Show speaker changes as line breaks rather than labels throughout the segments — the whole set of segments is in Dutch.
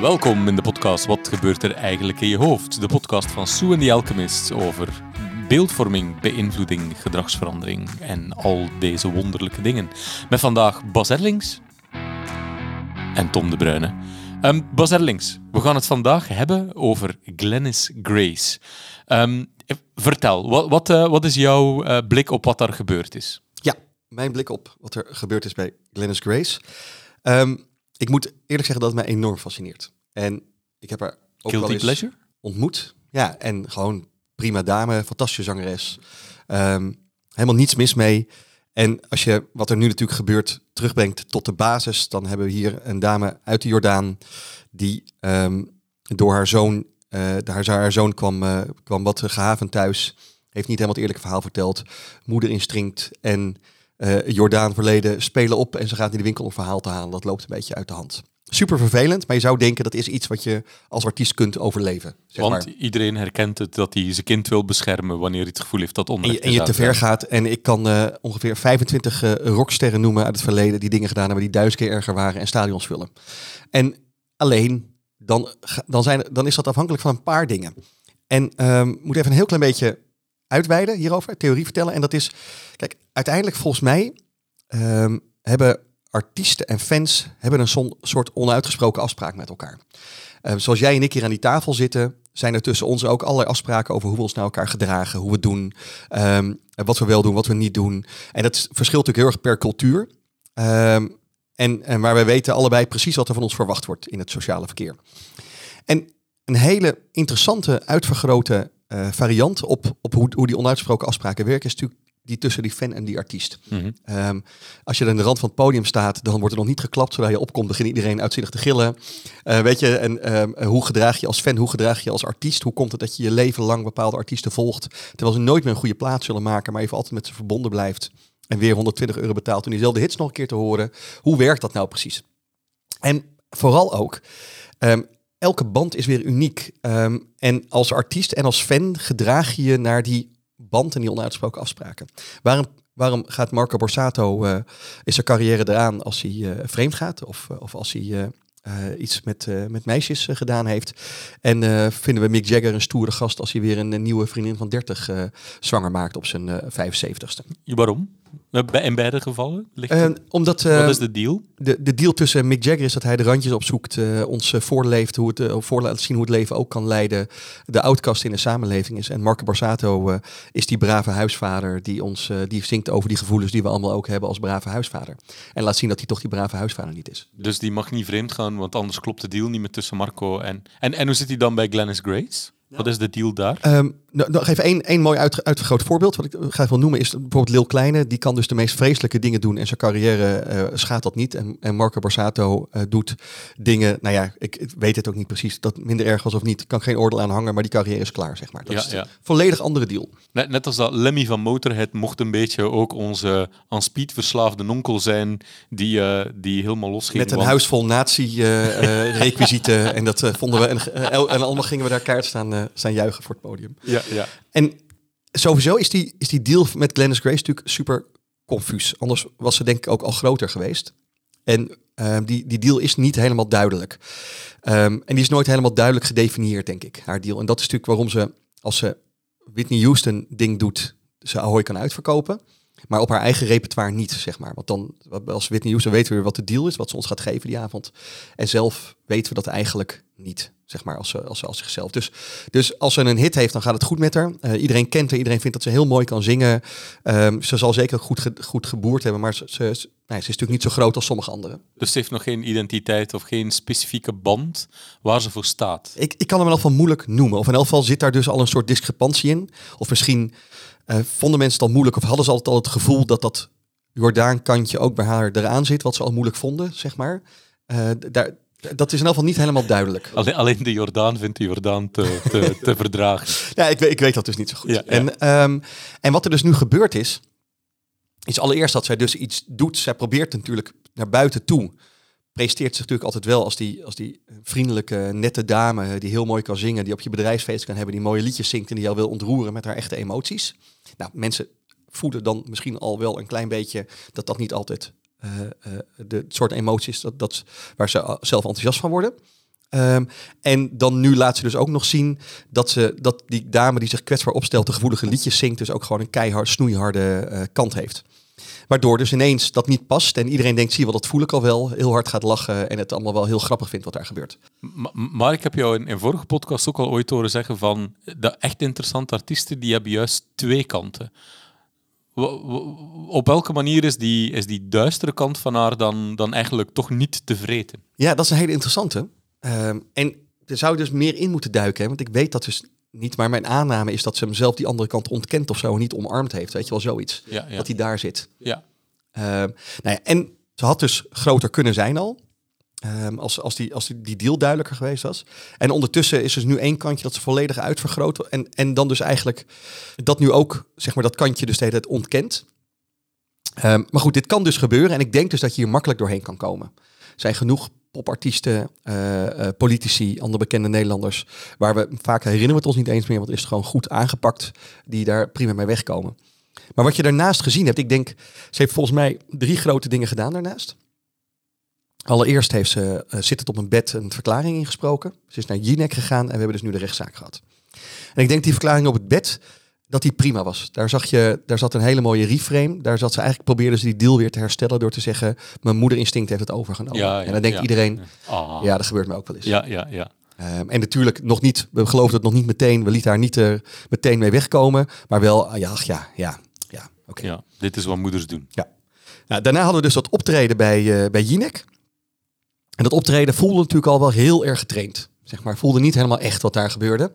Welkom in de podcast Wat gebeurt er eigenlijk in je hoofd? De podcast van Sue en the Alchemist over beeldvorming, beïnvloeding, gedragsverandering en al deze wonderlijke dingen. Met vandaag Bas Erlings en Tom de Bruyne. Um, Bas Erlings, we gaan het vandaag hebben over Glennis Grace. Ehm, vertel, wat, wat, uh, wat is jouw uh, blik op wat daar gebeurd is?
Ja, mijn blik op wat er gebeurd is bij Glennis Grace. Um, ik moet eerlijk zeggen dat het mij enorm fascineert. En ik heb haar ook
Guilty
wel
pleasure?
ontmoet. Ja, en gewoon prima dame, fantastische zangeres. Um, helemaal niets mis mee. En als je wat er nu natuurlijk gebeurt terugbrengt tot de basis, dan hebben we hier een dame uit de Jordaan die um, door haar zoon, uh, haar, haar zoon kwam, uh, kwam wat gehavend thuis, heeft niet helemaal het eerlijke verhaal verteld, moeder instringt en uh, Jordaan verleden spelen op en ze gaat in de winkel om verhaal te halen. Dat loopt een beetje uit de hand. Super vervelend, maar je zou denken dat is iets wat je als artiest kunt overleven.
Zeg Want maar. iedereen herkent het dat hij zijn kind wil beschermen wanneer hij het gevoel heeft dat onder.
En je, en je te ver gaat. En ik kan uh, ongeveer 25 uh, rocksterren noemen uit het verleden die dingen gedaan hebben die duizend keer erger waren en stadions vullen. En alleen dan, dan, zijn, dan is dat afhankelijk van een paar dingen. En um, moet even een heel klein beetje uitweiden hierover, theorie vertellen. En dat is, kijk, uiteindelijk volgens mij um, hebben artiesten en fans hebben een soort onuitgesproken afspraak met elkaar. Um, zoals jij en ik hier aan die tafel zitten, zijn er tussen ons ook allerlei afspraken over hoe we ons naar elkaar gedragen, hoe we doen, um, wat we wel doen, wat we niet doen. En dat verschilt natuurlijk heel erg per cultuur. Um, en, en waar wij weten allebei precies wat er van ons verwacht wordt in het sociale verkeer. En een hele interessante, uitvergrote uh, variant op, op hoe, hoe die onuitsproken afspraken werken, is natuurlijk die tussen die fan en die artiest. Mm -hmm. um, als je aan de rand van het podium staat, dan wordt er nog niet geklapt. Zodra je opkomt, begint iedereen uitzinnig te gillen. Uh, weet je, en um, hoe gedraag je als fan, hoe gedraag je als artiest? Hoe komt het dat je je leven lang bepaalde artiesten volgt, terwijl ze nooit meer een goede plaats zullen maken, maar even altijd met ze verbonden blijft en weer 120 euro betaalt om diezelfde hits nog een keer te horen? Hoe werkt dat nou precies? En vooral ook, um, elke band is weer uniek. Um, en als artiest en als fan gedraag je je naar die band en die onuitsproken afspraken. Waarom, waarom gaat Marco Borsato, uh, is zijn carrière eraan als hij uh, vreemd gaat? Of, uh, of als hij iets met, met meisjes gedaan heeft. En vinden we Mick Jagger een stoere gast als hij weer een, een nieuwe vriendin van 30 zwanger maakt op zijn 75ste.
Waarom? In beide gevallen? Ligt
Uh, omdat, uh,
Wat is de deal?
De, de deal tussen Mick Jagger is dat hij de randjes opzoekt, uh, ons voorleeft, hoe het, voor laat zien hoe het leven ook kan leiden, de outcast in de samenleving is. En Marco Borsato is die brave huisvader die ons die zingt over die gevoelens die we allemaal ook hebben als brave huisvader. En laat zien dat hij toch die brave huisvader niet is.
Dus die mag niet vreemd gaan, want anders klopt de deal niet meer tussen Marco en... En, en hoe zit hij dan bij Glennis Grace? Wat is de deal daar?
Um, nou, nog even één, één mooi uit, uitvergroot voorbeeld. Wat ik ga even noemen is bijvoorbeeld Lil Kleine. Die kan dus de meest vreselijke dingen doen en zijn carrière uh, schaadt dat niet. En, en Marco Borsato uh, doet dingen, nou ja, ik, ik, weet het ook niet precies. Dat minder erg was of niet, kan geen oordeel aan hangen. Maar die carrière is klaar, zeg maar. Dat
ja,
is
ja.
een volledig andere deal.
Net, net als dat Lemmy van Motorhead mocht een beetje ook onze aan speed verslaafde nonkel zijn. Die, uh, die helemaal losging.
Met een want... huis vol nazi-requisieten. en dat vonden we. En, en allemaal gingen we daar kaart staan, staan juichen voor het podium.
Ja, ja.
En sowieso is die, is die deal met Glennis Grace natuurlijk super confuus. Anders was ze denk ik ook al groter geweest. En uh, die, die deal is niet helemaal duidelijk. Um, en die is nooit helemaal duidelijk gedefinieerd, denk ik, haar deal. En dat is natuurlijk waarom ze, als ze Whitney Houston ding doet, ze Ahoy kan uitverkopen. Maar op haar eigen repertoire niet, zeg maar. Want dan, als Whitney Houston weten we weer wat de deal is, wat ze ons gaat geven die avond. En zelf weten we dat eigenlijk niet, zeg maar, als ze als, als zichzelf. Dus, dus als ze een hit heeft, dan gaat het goed met haar. Uh, iedereen kent haar, iedereen vindt dat ze heel mooi kan zingen. Um, ze zal zeker goed, ge, goed geboerd hebben, maar ze, ze, nee, ze is natuurlijk niet zo groot als sommige anderen.
Dus ze heeft nog geen identiteit of geen specifieke band waar ze voor staat?
Ik, ik kan hem in elk geval moeilijk noemen. Of in elk geval zit daar dus al een soort discrepantie in. Of misschien uh, vonden mensen het al moeilijk of hadden ze altijd al het gevoel dat dat Jordaan-kantje ook bij haar eraan zit, wat ze al moeilijk vonden, zeg maar. Uh, daar, dat is in elk geval niet helemaal duidelijk.
Alleen, alleen de Jordaan vindt de Jordaan te, te, te verdragen.
Ja, ik weet, ik weet dat dus niet zo goed. Ja, ja. En, um, en wat er dus nu gebeurd is, is allereerst dat zij dus iets doet. Zij probeert natuurlijk naar buiten toe. Presteert zich natuurlijk altijd wel als die, als die vriendelijke, nette dame die heel mooi kan zingen, die op je bedrijfsfeest kan hebben, die mooie liedjes zingt en die jou wil ontroeren met haar echte emoties. Nou, mensen voelen dan misschien al wel een klein beetje dat dat niet altijd de soort emoties dat, dat, waar ze zelf enthousiast van worden. Ehm, en dan nu laat ze dus ook nog zien dat, ze, dat die dame die zich kwetsbaar opstelt, de gevoelige liedjes zingt, dus ook gewoon een keihard, snoeiharde eh, kant heeft. Waardoor dus ineens dat niet past en iedereen denkt, zie je wel, dat voel ik al wel, heel hard gaat lachen en het allemaal wel heel grappig vindt wat daar gebeurt.
Ma- Maar ik heb jou in, in vorige podcast ook al ooit horen zeggen van de echt interessante artiesten die hebben juist twee kanten. Op welke manier is die, is die duistere kant van haar dan, dan eigenlijk toch niet te vreten?
Ja, dat is een hele interessante. Ehm, en er zou dus meer in moeten duiken, hè, want ik weet dat dus niet, maar mijn aanname is dat ze hem zelf die andere kant ontkent of zo en niet omarmd heeft. Weet je wel, zoiets.
Ja, ja.
Dat hij daar zit.
Ja.
Ehm, nou ja, en ze had dus groter kunnen zijn al. Ehm, als, als, die, als die, die deal duidelijker geweest was. En ondertussen is dus nu één kantje dat ze volledig uitvergroot. En, en dan dus eigenlijk dat nu ook, zeg maar, dat kantje dus de hele ontkent. Ehm, maar goed, dit kan dus gebeuren. En ik denk dus dat je hier makkelijk doorheen kan komen. Er zijn genoeg popartiesten, eh, eh, politici, andere bekende Nederlanders. Waar we vaak herinneren we het ons niet eens meer. Want het is gewoon goed aangepakt. Die daar prima mee wegkomen. Maar wat je daarnaast gezien hebt, ik denk, ze heeft volgens mij drie grote dingen gedaan daarnaast. Allereerst heeft ze, eh, zit het op een bed een verklaring ingesproken. Ze is naar Jinek gegaan en we hebben dus nu de rechtszaak gehad. En ik denk die verklaring op het bed, dat die prima was. Daar, zag je, daar zat een hele mooie reframe. Daar zat ze eigenlijk, probeerde ze die deal weer te herstellen door te zeggen, mijn moederinstinct heeft het overgenomen.
Ja, ja,
en dan denkt
ja.
iedereen,
Ah.
ja, dat gebeurt me ook wel eens.
ja, ja, ja.
Ehm, en natuurlijk nog niet, we geloofden het nog niet meteen, we lieten haar niet er meteen mee wegkomen. Maar wel, ah, ja, ach, ja, ja, ja, oké.
ja. Dit is wat moeders doen.
Nou, daarna hadden we dus dat optreden bij, eh bij Jinek. En dat optreden voelde natuurlijk al wel heel erg getraind. Zeg maar, voelde niet helemaal echt wat daar gebeurde.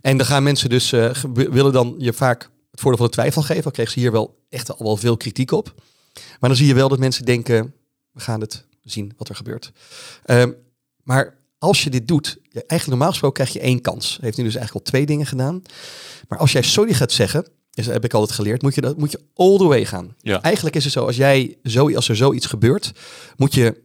En dan gaan mensen dus, eh, willen dan je vaak het voordeel van de twijfel geven. Al kreeg ze hier wel echt al wel veel kritiek op. Maar dan zie je wel dat mensen denken, we gaan het zien wat er gebeurt. Ehm, maar als je dit doet, eigenlijk normaal gesproken krijg je één kans. Heeft nu dus eigenlijk al twee dingen gedaan. Maar als jij sorry gaat zeggen, is, heb ik altijd geleerd, moet je, dat, moet je all the way gaan.
Ja.
Eigenlijk is het zo, als, jij zo, als er zoiets gebeurt, moet je,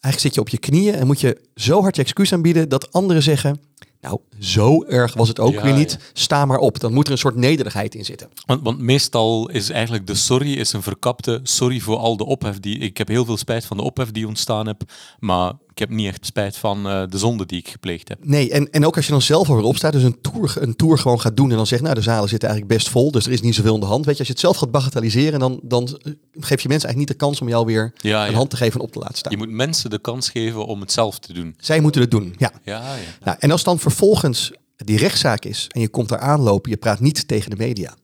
eigenlijk zit je op je knieën en moet je zo hard je excuus aanbieden dat anderen zeggen, nou, zo erg was het ook
Ja,
weer niet,
ja.
sta maar op. Dan moet er een soort nederigheid in zitten.
Want, want meestal is eigenlijk de sorry is een verkapte sorry voor al de ophef die... Ik heb heel veel spijt van de ophef die ontstaan heb, maar ik heb niet echt spijt van eh, de zonde die ik gepleegd heb.
Nee, en, en ook als je dan zelf alweer opstaat, dus een tour, een tour gewoon gaat doen en dan zegt, nou, de zalen zitten eigenlijk best vol, dus er is niet zoveel in de hand. Weet je, als je het zelf gaat bagatelliseren, dan, dan geef je mensen eigenlijk niet de kans om jou weer
Ja,
een
ja.
hand te geven en op te laten staan.
Je moet mensen de kans geven om het zelf te doen.
Zij moeten het doen, ja.
Ja, ja.
Nou, en als dan vervolgens die rechtszaak is en je komt daar aanlopen, je praat niet tegen de media.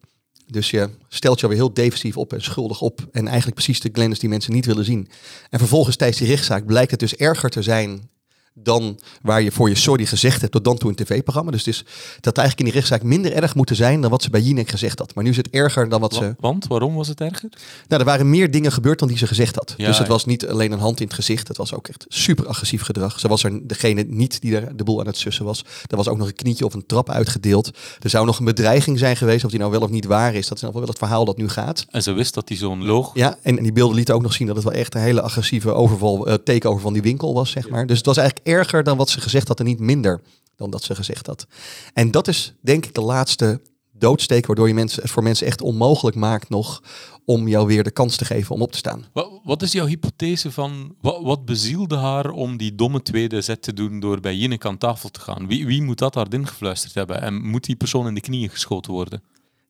Dus je stelt je weer heel defensief op en schuldig op. En eigenlijk precies de Glennis die mensen niet willen zien. En vervolgens tijdens die rechtszaak blijkt het dus erger te zijn dan waar je voor je sorry gezegd hebt tot dan toe een tv-programma. Dus het is dat eigenlijk in die rechtszaak minder erg moeten zijn dan wat ze bij Jinek gezegd had. Maar nu is het erger dan wat ze...
Wa- Want, waarom was het erger?
Nou, er waren meer dingen gebeurd dan die ze gezegd had.
Ja,
dus het
ja.
was niet alleen een hand in het gezicht. Het was ook echt super agressief gedrag. Ze was er degene niet die er de boel aan het sussen was. Er was ook nog een knietje of een trap uitgedeeld. Er zou nog een bedreiging zijn geweest. Of die nou wel of niet waar is. Dat is nou wel het verhaal dat nu gaat.
En ze wist dat hij zo'n loog.
Ja, en, en die beelden lieten ook nog zien dat het wel echt een hele agressieve overval, eh, takeover van die winkel was, zeg maar. Dus het was eigenlijk erger dan wat ze gezegd had en niet minder dan dat ze gezegd had. En dat is denk ik de laatste doodsteek waardoor je mensen, het voor mensen echt onmogelijk maakt nog om jou weer de kans te geven om op te staan.
Wa- Wat is jouw hypothese van wat, wat bezielde haar om die domme tweede zet te doen door bij Jinek aan tafel te gaan? Wie, wie moet dat hard ingefluisterd hebben? En moet die persoon in de knieën geschoten worden?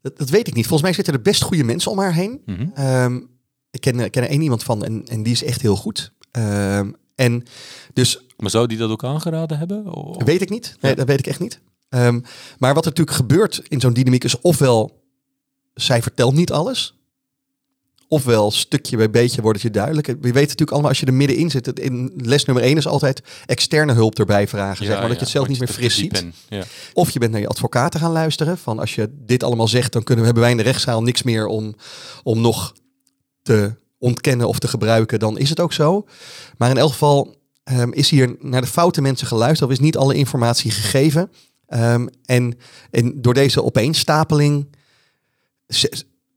Dat, dat weet ik niet. Volgens mij zitten er best goede mensen om haar heen.
Mhm.
Ehm, ik ken, ken er één iemand van en, en die is echt heel goed. Ehm, en dus
Maar zou die dat ook aangeraden hebben? O-
Weet ik niet. Nee,
Ja.
dat weet ik echt niet. Ehm, maar wat er natuurlijk gebeurt in zo'n dynamiek is ofwel zij vertelt niet alles. Ofwel stukje bij beetje wordt het je duidelijk. We weten natuurlijk allemaal als je er middenin zit. In les nummer één is altijd externe hulp erbij vragen. zeg maar, dat je het zelf niet meer
je
fris ziet.
Ja.
Of je bent naar je advocaat te gaan luisteren. Van als je dit allemaal zegt, dan kunnen we, hebben wij in de rechtszaal niks meer om, om nog te ontkennen of te gebruiken. Dan is het ook zo. Maar in elk geval ehm, is hier naar de foute mensen geluisterd. Of is niet alle informatie gegeven. Ehm, en, en door deze opeenstapeling...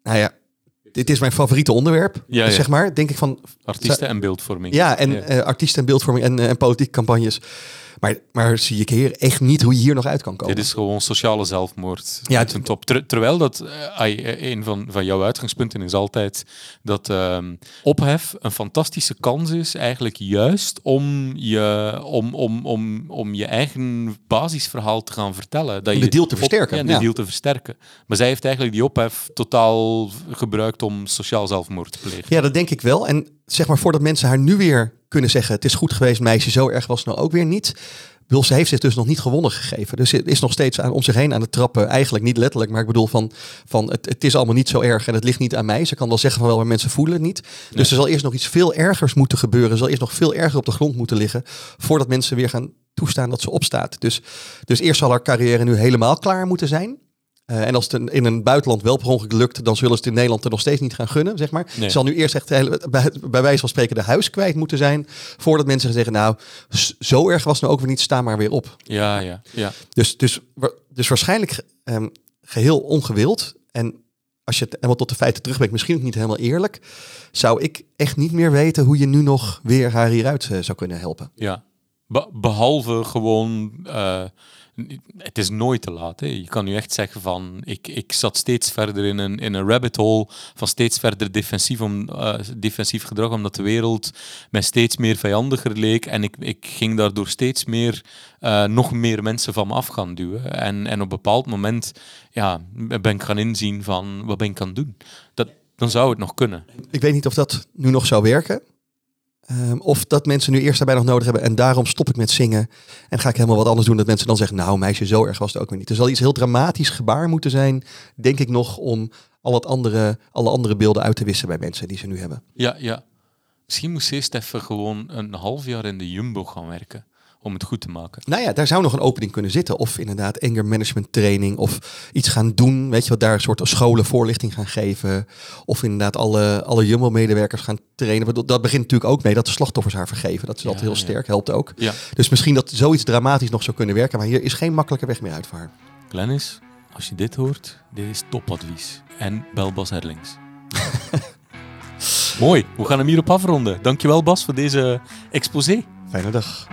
Nou ja, dit is mijn favoriete onderwerp.
Ja, ja.
Zeg maar, denk ik van...
Artiesten en beeldvorming.
Ja, en
Ja.
eh, artiesten en beeldvorming en, eh, en politieke campagnes. Maar, maar zie ik hier echt niet hoe je hier nog uit kan komen.
Dit is gewoon sociale zelfmoord.
Ja,
uit een top. Ter- terwijl dat, eh, eh, een van, van jouw uitgangspunten is altijd dat ehm, ophef een fantastische kans is, eigenlijk juist om je, om, om, om, om je eigen basisverhaal te gaan vertellen. Dat je
de deal te
op-
versterken,
Ja, de
ja.
deal te versterken. Maar zij heeft eigenlijk die ophef totaal gebruikt om sociaal zelfmoord te plegen.
Ja, dat denk ik wel. En zeg maar, voordat mensen haar nu weer kunnen zeggen... het is goed geweest, meisje, zo erg was het nou ook weer niet... Wil, ze heeft zich dus nog niet gewonnen gegeven. Dus ze is nog steeds aan, om zich heen aan het trappen. Eigenlijk niet letterlijk, maar ik bedoel van... van het, het is allemaal niet zo erg en het ligt niet aan mij. Ze kan wel zeggen van wel, maar mensen voelen het niet. Dus er zal eerst nog iets veel ergers moeten gebeuren. Er zal eerst nog veel erger op de grond moeten liggen... voordat mensen weer gaan toestaan dat ze opstaat. Dus, dus eerst zal haar carrière nu helemaal klaar moeten zijn... Eh, en als het in een buitenland wel per ongeluk lukt, dan zullen ze het in Nederland er nog steeds niet gaan gunnen, zeg maar.
Nee.
Ze zal nu eerst echt hele- bij, bij wijze van spreken de huis kwijt moeten zijn, voordat mensen zeggen, nou, zo erg was het nou ook weer niet, sta maar weer op.
Ja, ja, ja.
Dus, dus, dus waarschijnlijk ehm, geheel ongewild. En als je het helemaal tot de feiten terugbrengt, misschien ook niet helemaal eerlijk, zou ik echt niet meer weten hoe je nu nog weer haar hieruit eh, zou kunnen helpen.
Ja. Be- behalve gewoon, eh, het is nooit te laat. Je kan nu echt zeggen van, ik, ik zat steeds verder in een, in een rabbit hole van steeds verder defensief, om, eh, defensief gedrag, omdat de wereld mij steeds meer vijandiger leek en ik, ik ging daardoor steeds meer, eh, nog meer mensen van me af gaan duwen. En, en op een bepaald moment ja, ben ik gaan inzien van, wat ben ik aan het doen? Dat, dan zou het nog kunnen.
Ik weet niet of dat nu nog zou werken. Ehm, of dat mensen nu eerst daarbij nog nodig hebben en daarom stop ik met zingen en ga ik helemaal wat anders doen. Dat mensen dan zeggen, nou meisje, zo erg was het ook weer niet. Er zal iets heel dramatisch gebaar moeten zijn, denk ik nog, om al het andere, alle andere beelden uit te wissen bij mensen die ze nu hebben.
Ja, ja. Misschien moest ze eerst even gewoon een half jaar in de Jumbo gaan werken om het goed te maken.
Nou ja, daar zou nog een opening kunnen zitten. Of inderdaad anger management training. Of iets gaan doen. Weet je wat, daar een soort scholen voorlichting gaan geven. Of inderdaad alle, alle Jumbo-medewerkers gaan trainen. Dat begint natuurlijk ook mee dat de slachtoffers haar vergeven. Dat is altijd heel
ja.
sterk, helpt ook.
Ja.
Dus misschien dat zoiets dramatisch nog zou kunnen werken. Maar hier is geen makkelijke weg meer uit voor haar.
Glennis, als je dit hoort, dit is topadvies. En bel Bas Herlings. Mooi, we gaan hem hierop afronden. Dankjewel Bas voor deze exposé.
Fijne dag.